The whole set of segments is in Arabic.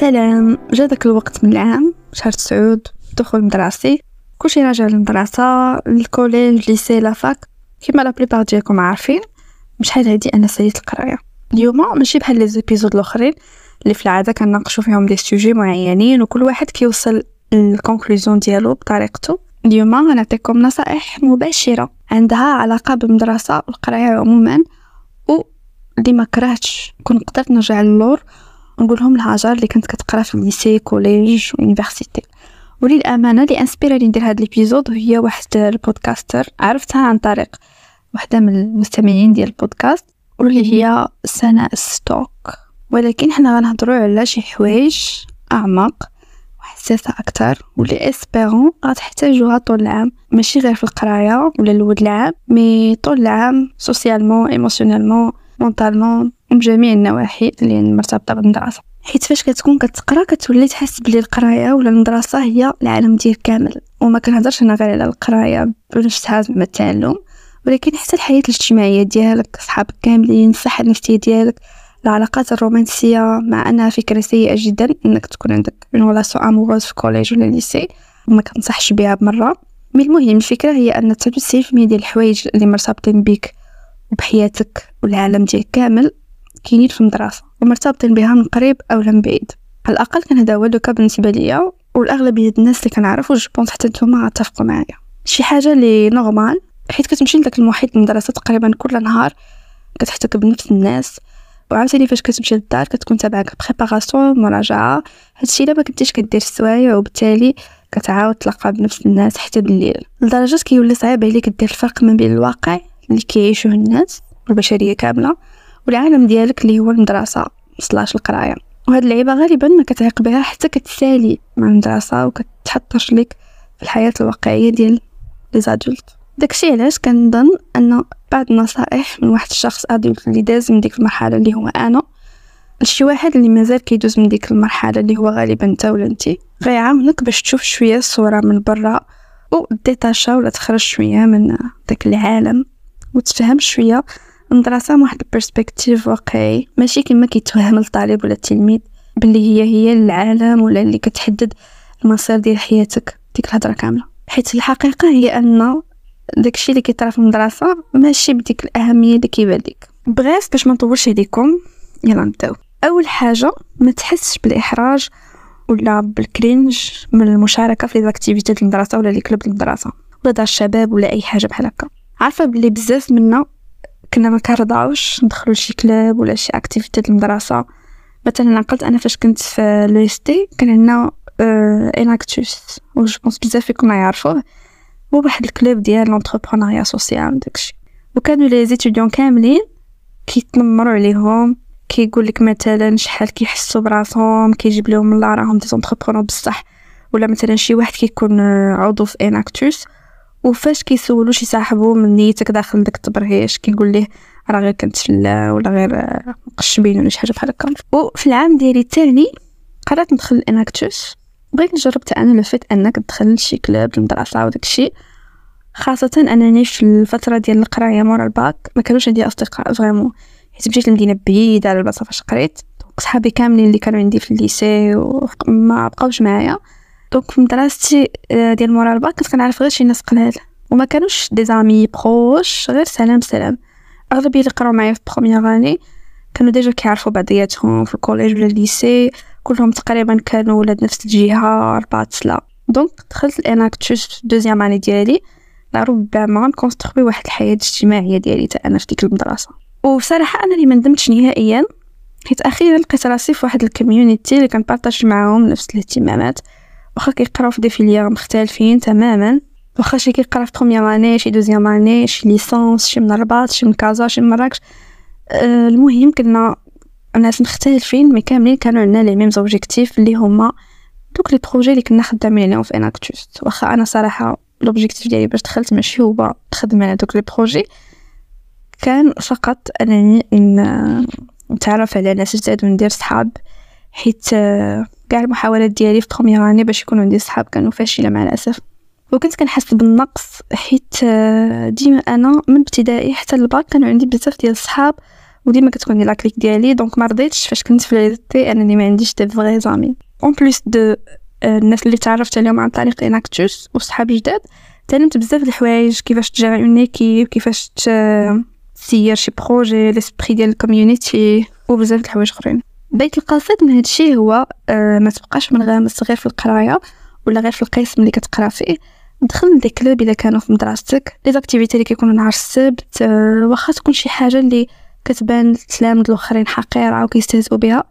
سلام. جا داك الوقت من العام شهر تسعود دخول مدرسي كلشي راجع للمدرسة ال collège lycée la fac كيما la plupart ديالكم عارفين بشحال هادي أنا ساليت القراية. اليوم ماشي بحال les épisodes الأخرين اللي في العادة كنناقشوا فيهم des sujets معينين وكل واحد كيوصل لل conclusion ديالو بطريقته. اليوم غنعطيكم نصائح مباشرة عندها علاقة بالمدرسة والقراية عموما و اللي ما كرهتش كون قدرت نرجع للور نقولهم لهاجر اللي كنت كتقرا في ال lycée collège université وللأمانة اللي inspira ني ندير هذا ال épisode هي واحد ال podcaster عرفتها عن طريق وحده من المستمعين ديال البودكاست واللي هي سناء ستوك ولكن حنا غنهضروا على شي حوايج أعمق وحساسه أكثر واللي espérons غتحتاجوها طول العام. ماشي غير في القراية ولا الأول العام mais طول العام socialement émotionnellement mentalement من جميع النواحي اللي مرتبطة بالدراسه حيت فاش كتكون كتقرا كتولي تحس بلي القراية ولا المدرسة هي العالم ديال كامل. وما كنهضرش هنا غير على القراية بنفسها زعما التعلم ولكن حتى الحياة الاجتماعية ديالك صحابك كاملين الصحة النفسية ديالك العلاقات الرومانسية مع أنها فكرة سيئة جدا إنك تكون عندك une relation amoureuse في collège ولا lycée وما كنصحش بها بمرة. mais المهم الفكرة هي أن 99% ديال الحوايج اللي مرتبطين بك وبحياتك والعالم ديالك كامل كاينين في المدرسة ومرتبطين بها من قريب أو من بعيد. على الأقل كان هذا هو le cas بالنسبة ليا والاغلبيه الناس اللي كنعرف و je pense حتى نتوما غتفقوا معايا. شي حاجة اللي normal حيت كتمشي لذاك المحيط المدرسة تقريبا كل نهار كتحتك بنفس الناس. وعاوتاني فاش كتمشي للدار كتكون تابعك préparation مراجعة. هادشي إلا ما كنتيش كدير السوايع وبالتالي كتعاود تلقى بنفس الناس حتى بالليل. لدرجة كيولي صعيب عليك دير الفرق ما بين الواقع اللي كيعيشوه الناس والبشرية كاملة والعالم ديالك اللي هو المدرسة slash القراية. وهاد اللعيبة غالبا ما كتعيق بها حتى كتسالي مع المدرسة وكتحط رجلك في الحياة الواقعية ديال les adultes داكشي علاش كنظن أن بعض النصائح من واحد الشخص adulte اللي داز من ديك المرحلة اللي هو أنا لشي واحد اللي مازال كيدوز من ديك المرحلة اللي هو غالبا انت ولا انت غيعاونك باش تشوف شوية الصورة من برا وديتاشا ولا تخرج شوية من داك العالم. وتفهم شوية المدرسة من واحد البرسبكتيف واقعي. ماشي كما كيتوهم الطالب ولا التلميذ باللي هي هي العالم ولا اللي كتحدد المصير ديال حياتك ديك الهضرة كاملة. حيت الحقيقة هي أن داكشي اللي كيطرا في المدرسة ماشي بديك الأهمية اللي كيبان لك بغيت باش ما نطولش عليكم يلا نبداو. أول حاجة ما تحسش بالإحراج ولا بال cringe من المشاركة في les activités المدرسة ولا les clubs المدرسة ولا دار الشباب ولا أي حاجة بحال هكا. عارفة بلي بزاف منا كنا ما كنرضاوش ندخلوا لشي club ولا شي activité المدرسة مثلا عقلت أنا فاش كنت في لو كان عندنا Enactus و je pense بزاف فيكم يعرفوه. هو واحد ال club ديال l'entrepreneuriat social داكشي وكانوا les étudiants كاملين كيتنمروا عليهم كيقول لك مثلا شحال كيحسوا براسهم كيجيب لهم الله راهم des entrepreneurs بصح. ولا مثلا شي واحد كيكون عضو في Enactus وفاش كيسولو شي صاحبو من نيتك داخل داك التبرهيش كيقول ليه؟ راه غير كنتفلا ولا غير مقشبين ولا شي حاجة بحال هكا. وفي العام ديالي الثاني قررت ندخل ل Enactus بغيت نجرب أنا le fait أنك تدخل لشي club المدرسة وداك الشيء خاصة أنني في الفترة ديال القراية مورا الباك ما كانوش عندي أصدقاء vraiment. حيت مشيت لمدينة بعيدة على البلاصة فاش قريت. صحابي كاملين اللي كانوا عندي في ال lycée وما بقاوش معايا. donc في مدرستي ديال مورا الباك كنت كنعرف غير شي ناس قلال وما كانوش des amis proches غير سلام سلام اغلبيه اللي قراو معايا في première année كانوا déjà كيعرفوا بعضياتهم في ال collège ولا ال lycée كلهم تقريبا كانوا ولاد نفس الجهه الرباط سلا donc دخلت ل Enactus في deuxième année ديالي ربما ن construit واحد الحياة الاجتماعيه ديالي تا أنا في ديك المدرسة وبصراحه أنا اللي ما ندمتش نهائيا حيت أخيرا لقيت راسي في واحد ال community اللي كن partage معاهم نفس الاهتمامات واخا كيقراو في des filières مختلفين تماما. واخا شي كيقرا في première année شي deuxième année شي licence شي من الرباط شي من كازا شي من مراكش. أه المهم كنا ناس مختلفين mais كاملين كانوا عندنا les mêmes objectifs اللي هما دوك les projets اللي كنا خدامين عليهم في Enactus واخا أنا صراحة l'objectif ديالي باش دخلت ماشي هو نخدم على دوك les projets كان فقط أنني نتعرف على ناس جداد وندير صحاب حيت كاع المحاولات ديالي في première année باش يكونوا عندي صحاب كانوا فاشلة مع الأسف. وكنت كنحس بالنقص حيت ديما أنا من ابتدائي حتى الباك كانوا عندي بزاف ديال الصحاب وديما كتكون la clique ديالي donc ما رضيتش فاش كنت في l'EST أنني ما عنديش des vrais amis. en plus de الناس اللي تعرفت عليهم عن طريق Enactus وصحابي جداد تعلمت بزاف الحوايج كيفاش تجمع une équipe كيفاش تسير شي projet l'esprit ديال ال community وبزاف الحوايج أخرين. بيت القصيد من هادشي هو أه ما تبقاش منغمس غير في القراية ولا غير في القسم اللي كتقرا فيه. دخل des clubs إلا كانوا في مدرستك. les activités اللي كيكونوا نهار السبت أه واخا تكون شي حاجة اللي كتبان للتلامذ الآخرين حقيرة وكيستهزئوا بها.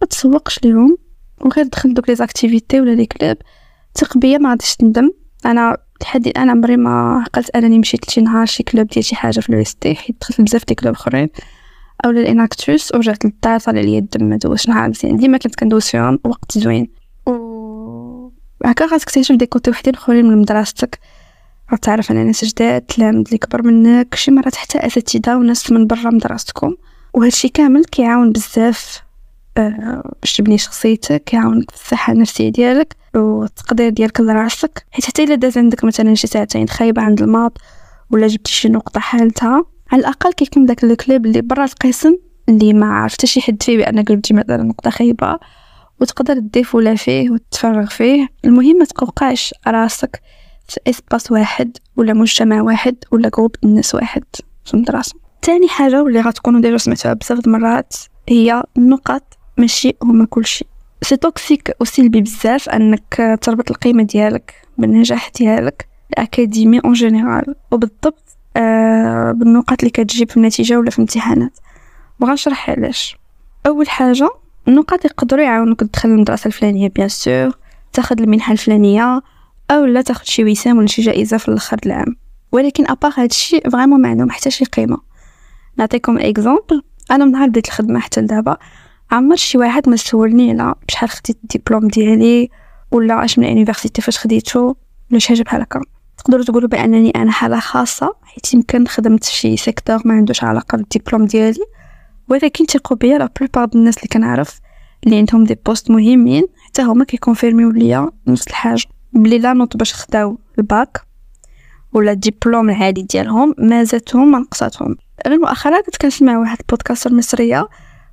ما تسوقش ليهم وغير دخل دوك les activités ولا les clubs ثق بيا ما غاديش تندم. أنا لحد الآن عمري ما عقلت أنني مشيت لشي نهار شي club ديال شي حاجة في l'EST حيت دخلت بزاف des clubs أخرين. أو ل Enactus ورجعت للدار طالع ليا الدم ما دوزش نهار ديما كنت كندوز فيهم وقت زوين. و هكا غتكتشف des côtés وحدين اخرين من مدرستك. غتعرف على ناس جداد تلامذ اللي كبر منك شي مرات حتى اساتذه وناس من برا مدرستكم وهادشي كامل كيعاون بزاف آه، باش تبني شخصيتك كيعاونك في الصحة النفسية ديالك والتقدير ديالك لراسك. حيت حتى إلا داز عندك مثلا شي ساعتين خايبة عند les maths ولا جبتي شي نقطة حالتها على الأقل كيكون داك ال club اللي برا القسم اللي ما عرف حتى شي حد فيه بأنك جبتي مثلا نقطة خايبة وتقدر تضيف ولا فيه وتتفرغ فيه المهم ما تقوقعش راسك في espace واحد ولا مجتمع واحد ولا groupe الناس واحد في المدرسة تاني حاجة واللي غتكونوا déjà سمعتوها بزاف المرات هي النقط ماشي هما كلشي. c'est toxique وسلبي بزاف أنك تربط القيمة ديالك بالنجاح ديالك الأكاديمي en général وبالضبط بالنقاط اللي كتجيب في النتيجة ولا في الامتحانات. وغنشرح علاش. أول حاجة النقاط يقدروا يعاونوك تدخل المدرسة الفلانية bien sûr تاخذ المنحة الفلانية أو لا تاخذ شي وسام ولا شي جائزة في الآخر العام. ولكن à part هادشي vraiment ما عندهم حتى شي قيمة. نعطيكم exemple أنا من نهار بديت الخدمة حتى لدابا عمر شي واحد ما سولني على بشحال خديت الدبلوم ديالي ولا اش من l'université فاش خديتو ولا شي حاجة بحال هكا. تقدروا تقولوا بأنني أنا حالة خاصة حيت يمكن خدمت في شي secteur ما عندوش علاقة بالدبلوم ديالي. ولكن تيقوا بيا la plupart الناس اللي كنعرف اللي عندهم des postes مهمين حتى هما كي confirm يو ليا نفس الحاجة. بلي les notes باش خداو الباك ولا الدبلوم العادي ديالهم مازاتهم ما نقصاتهم. غير مؤخرا كنت كنسمع واحد البودكاست مصريه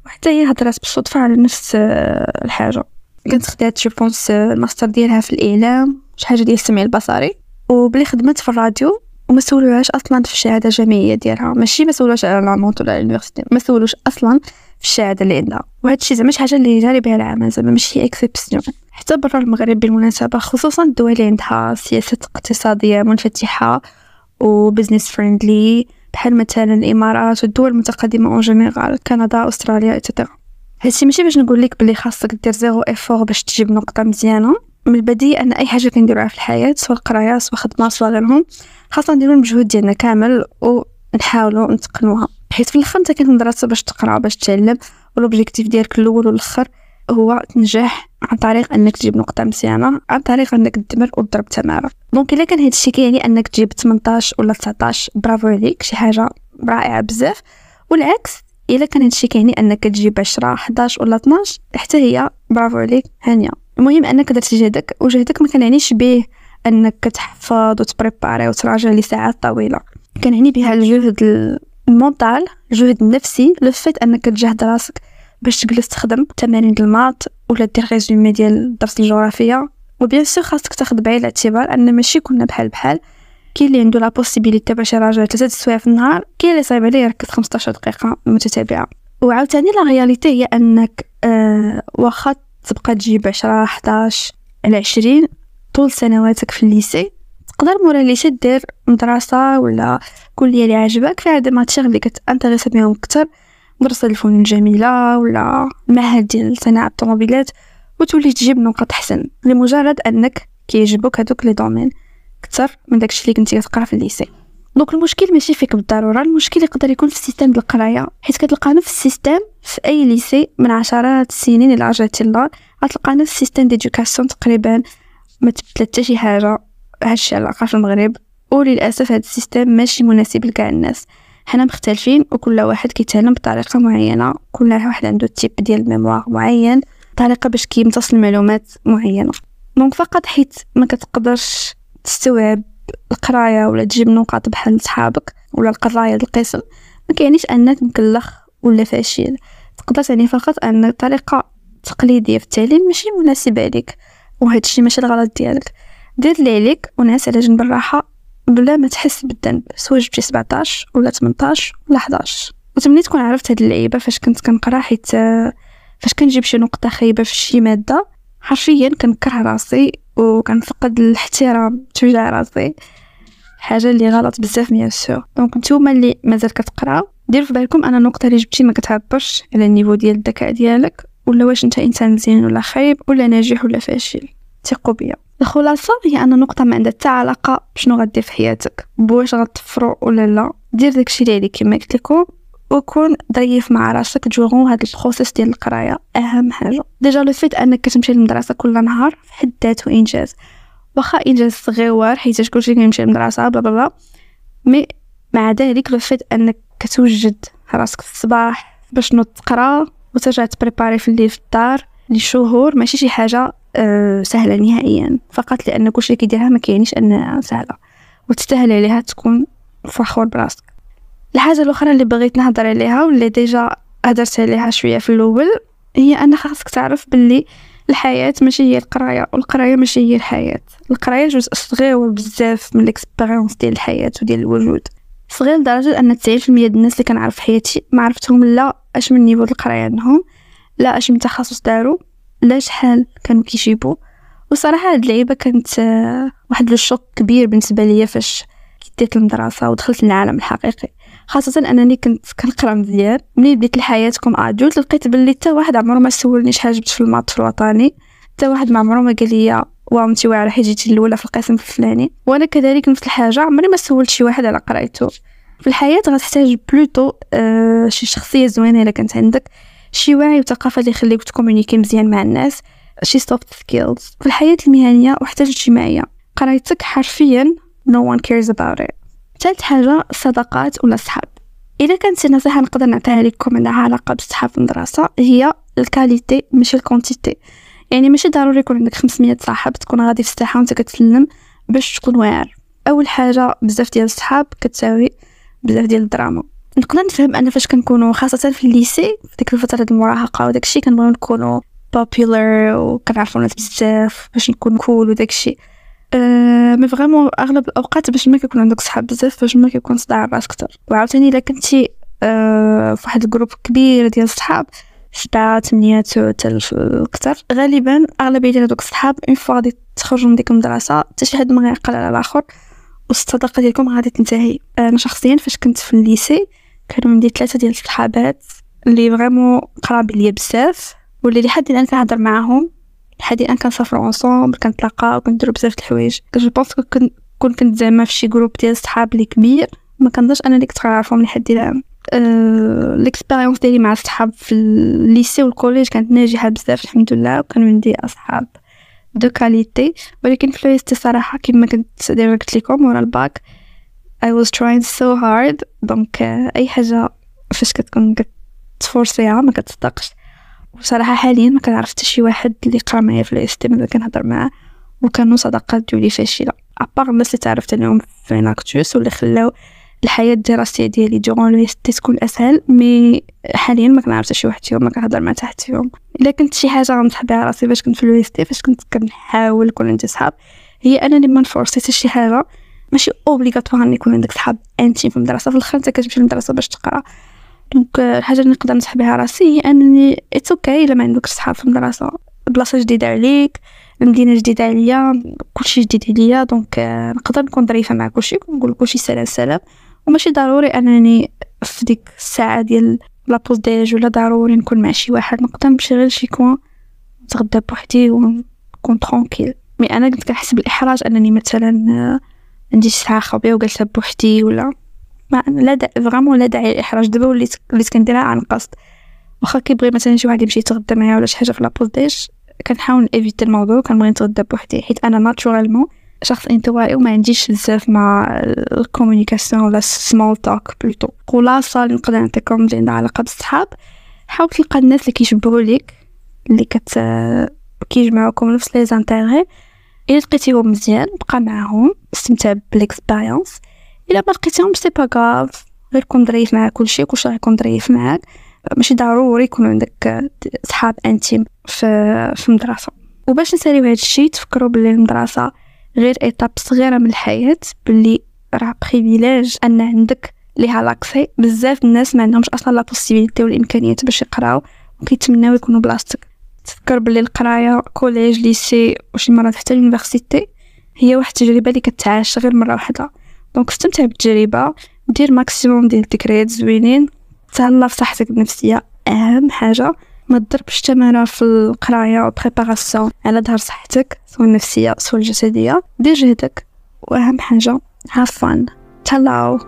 وحتى هي هضرات بالصدفة على نفس آه، الحاجة. كنت خدات جو بونس الماستر ديالها في الإعلام شي حاجة ديال السمع البصري. وبلي خدمت في الراديو وما سولوهاش أصلا في الشهادة الجامعية ديالها. ماشي ما سولوهاش على les notes ولا l'université ما سولوش أصلا في الشهادة اللي عندها. وهذا الشيء زعما شي حاجة اللي جاري بها العام زعما ماشي exception حتى برا المغرب بالمناسبة خصوصا الدول اللي عندها سياسة اقتصادية منفتحة و business friendly بحال مثلا الإمارات والدول المتقدمة en général كندا أستراليا et cetera هادشي ماشي باش نقول لك بلي خاصك دير zéro effort باش تجيب نقطة مزيانة. من البديهي أن أي حاجة كنديروها في الحياة سواء قرايه سواء خدمة سواء غيرهم خاصنا نديرو المجهود ديالنا كامل ونحاولوا نتقنوها. حيت في الأخر أنت كنت مدرسة باش تقرأ باش تعلم وال objectif ديالك الأول والأخر هو تنجح عن طريق أنك تجيب نقطة مزيانة عن طريق أنك تدمر وتضرب تماره donc إلا كان هادشي كيعني أنك تجيب 18 ولا 19 برافو عليك شي حاجة رائعة بزاف. والعكس إلا كان هادشي كيعني أنك تجيب 10 11 ولا 12 حتى هي برافو عليك هانية. المهم أنك درتي جهدك وجهدك ما كنعنيش به أنك تحفظ وت préparer وتراجع لساعات طويلة. كنعني بها الجهد ال mental الجهد النفسي le fait أنك تجهد راسك باش تجلس تخدم تمارين les maths ولا دير résumé ديال درس الجغرافيا و bien sûr خاصك تاخذ بعين الاعتبار أن ماشي كنا بحال بحال. كاين اللي عنده la possibilité باش يراجع ثلاثة السوايع في النهار كاين اللي صعيب عليه يركز 15 دقيقة متتابعة. وعاوتاني la réalité هي أنك آه واخا تبقى تجيب 10 11 على 20 طول سنواتك في ال lycée. تقدر مورا ال lycée دير مدرسة ولا كلية اللي عجبك فيها des matières اللي كت intéresser بهم أكثر مدرسة الفنون الجميلة ولا معهد ديال صناعة الطوموبيلات وتولي تجيب نقاط حسن لمجرد أنك كيعجبوك هذوك les domaines. أكثر من داكشي اللي كنتي كتقرا في ال lycée. donc المشكل ماشي فيك بالضرورة المشكل يقدر يكون في ال système ديال القراية. حيت كتلقى نفس ال système في أي lycée من عشرات السنين إلى رجعتي للور غتلقى نفس ال système d'éducation تقريبا ما تبدلت حتى شي حاجة. هادشي علاقه في المغرب. وللأسف هذا ال système ماشي مناسب لكاع الناس. حنا مختلفين وكل واحد كيتعلم بطريقة معينة. كل واحد عنده type ديال ال mémoire معين طريقة باش كيمتص المعلومات معينة. donc فقط حيت ما كتقدرش تستوعب القراية ولا تجيب نقاط بحال صحابك ولا القرايه القسم ما كيعنيش أنك مكلخ ولا فاشل. تقدر تعني فقط أن الطريقة التقليدية في التعليم ماشي مناسبة لك وهذا الشيء ماشي الغلط ديالك. دير اللي عليك ونعس على جنب الراحة بلا ما تحس بالذنب سواء جبتي 17 ولا 18 ولا 11 وتمنيت كون عرفت هاد اللعيبة فاش كنت كنقرا حيت فاش كنجيب شي نقطة خايبة في شي مادة حرفيا كنكره راسي وكنفقد الاحترام تجاه راسي. حاجة اللي غلط بزاف bien sûr. donc نتوما اللي مازال كتقرا ديروا في بالكم ان النقطة اللي جبتي ما كتعبرش على ال niveau ديال الذكاء ديالك ولا واش أنت إنسان مزيان ولا خايب ولا ناجح ولا فاشل. ثقوا بيا. الخلاصة هي أن النقطة ما عندها حتى علاقة بشنو غدير في حياتك. بواش غتفرو ولا لا دير داكشي اللي عليك. كما قلت لكم وكون ظريف مع راسك durant هاد ال process ديال القراية أهم حاجة. déjà le fait أنك كتمشي للمدرسة كل نهار في حد ذاته انجاز واخا إنجاز صغير حيت كلشي كيمشي للمدرسة bla bla mais مع ذلك le fait أنك كتوجد راسك في الصباح باش نوض تقرا وترجع ت préparer في الليل في الدار لشهور ماشي شي حاجة أه سهلة نهائيا. فقط لأن كلشي كيديرها ما كيعنيش أنها سهلة. وتستاهل عليها تكون فخور براسك. الحاجة الأخرى اللي بغيت نهضر عليها واللي déjà هدرت عليها شوية في الأول هي أن خاصك تعرف باللي الحياة ماشي هي القراية والقراية ماشي هي الحياة. القراية جزء صغير بزاف من ال expérience ديال الحياة وديال الوجود. صغير لدرجة أن 90% ديال الناس اللي كنعرف في حياتي ما عرفتهم لا أش من niveau القراية عندهم لا أش من تخصص داروا لا شحال كانوا كيجيبوا وصراحة هاد اللعيبة كانت آه، واحد ال choc كبير بالنسبة ليا فاش كديت المدرسة ودخلت العالم الحقيقي. خاصة أنني كنت كنقرأ مزيان. ملي بديت الحياة comme adulte لقيت بلي حتى واحد عمرو ما سولني شحال جبت في ال maths في الوطني. حتى واحد ما عمرو ما قال لي واو انت واعرة حيت جيتي الأولى في القسم الفلاني. وأنا كذلك نفس الحاجة عمري ما سولت شي واحد على قرايته. في الحياة غتحتاج plutôt آه شي شخصية زوينة إلا كانت عندك. شي وعي وثقافة اللي يخليك ت communiquer مزيان مع الناس. شي soft skills في الحياة المهنية وحتى الاجتماعيه قرايتك حرفيا no one cares about it. ثالث حاجة الصداقات ولا الصحاب إذا كانت شي نصيحة نقدر نعطيها لكم عندها علاقة بالصحاب في المدرسة هي ال qualité ماشي ال quantité. يعني ماشي ضروري يكون عندك 500 صاحب تكون غادي في الساحة وأنت كتسلم باش تكون واعر. أول حاجة بزاف ديال الصحاب كتساوي بزاف ديال الدراما. نقدر نفهم أن فاش كنكونوا خاصة في ال lycée في ديك الفترة المراهقة وداكشي كنبغيو نكونوا popular وكنعرفوا ناس بزاف باش نكون cool وداكشي أه mais vraiment أغلب الأوقات باش ما كيكون عندك صحاب بزاف باش ما كيكون صداع راس كتر وعاوتاني إلا كنتي أه في واحد ال groupe كبير ديال الصحاب سبعة ثمانية حتى كتر غالبا أغلبية ديال هذوك الصحاب une fois غادي تخرجوا من ديك المدرسة حتى شي حد ما غيعقل على الآخر والصداقة ديالكم غادي تنتهي. أنا شخصيا فاش كنت في ال lycée كانوا عندي ثلاثة ديال الصحابات اللي vraiment قراب ليا بزاف واللي لحد الآن كنهضر معاهم. لحد الان كنسافروا ensemble كنتلاقاو كنديرو بزاف د الحوايج. je pense كون كنت كنت زعما في شي groupe ديال الصحاب اللي كبير ما كنظنش أنني كنت غنعرفهم لحد الآن. أه l'expérience ديالي مع الصحاب في ال lycée وال collège كانت ناجحة بزاف الحمد لله وكان عندي أصحاب de qualité ولكن في l'EST صراحة كما كنت ديما قلت لكم ورا ال bac I was trying so hard. donc أي حاجة فاش كتكون كت forcer ها ما كتصدقش. وصراحة حاليا ما كنعرف حتى شي واحد اللي قرا معايا في l'EST ملي كنهضر معاه وكانوا صداقات ديالي فاشلة. à part الناس اللي تعرفت عليهم في Enactus واللي خلاو الحياة الدراسية ديالي durant l'EST تكون أسهل mais حاليا ما كنعرف شي واحد فيهم ما كنهضر مع حتى حد فيهم. إلا كنت شي حاجة غنصح بها راسي فاش كنت في اليو فاش كنت كنحاول يكون عندي صحاب هي أنني ما ن forcer حتى شي حاجة. ماشي obligatoire ان يكون عندك صحاب intimes في المدرسة في الآخر أنت كتمشي للمدرسة باش تقرأ. donc الحاجة اللي نقدر نصح بها راسي هي انني it's okay الا ما عندكش صحاب في المدرسة بلاصه جديده عليك المدينة جديده عليا كلشي جديد عليا donc نقدر نكون ظريفه مع كلشي ونقول كلشي سلام سلام وماشي ضروري انني في ديك الساعة ديال la pause déj ولا ضروري نكون مع شي واحد نقدر نمشي غير شي coin نتغدى بوحدي ونكون tranquille mais أنا كنت كنحس بالاحراج انني مثلا عندي شي ساعه خاويه وجالسه بوحدي ولا mais là vraiment لا داعي للاحراج دابا وليت وليت كنديرها عن قصد. واخا كيبغي مثلا شي واحد يمشي يتغدى معايا ولا شي حاجة في la pause déj كنحاول éviter الموضوع. كنبغي نتغدى بوحدي حيت أنا naturellement شخص انطوائي وما عنديش بزاف مع ال communication ولا small talk plutôt خلاصة اللي نقدر نعطيكم اللي عندها علاقه بالصحاب حاول تلقى الناس اللي كيشبهوا ليك اللي كت كيجمعوكم نفس les intérêts الا لقيتيهم مزيان بقى معاهم استمتع بال expérience إلا ما لقيتيهم c'est pas grave. غير كون ظريف مع كلشي كلشي غيكون ظريف معاك. ماشي ضروري يكون عندك صحاب intimes في في المدرسة. وباش نساليو هذا الشيء تفكروا بلي المدرسة غير étape صغيرة من الحياة باللي راه privilège أن عندك ليها l'accès. بزاف الناس ما عندهمش أصلا la possibilité والامكانيات باش يقراو. وكيتمناو يكونوا بلاصتك. تفكر بلي القراية collège lycée وشي مرات حتى ال université هي واحد التجربة اللي كتعاش غير مرة واحدة donc استمتع بالتجربة دير maximum ديال الذكريات زوينين تهلا في صحتك النفسية أهم حاجة ما تضربش تمارا في القراية وال préparation على ظهر صحتك سواء النفسية سواء الجسدية دير جهدك وأهم حاجة have fun تهلاو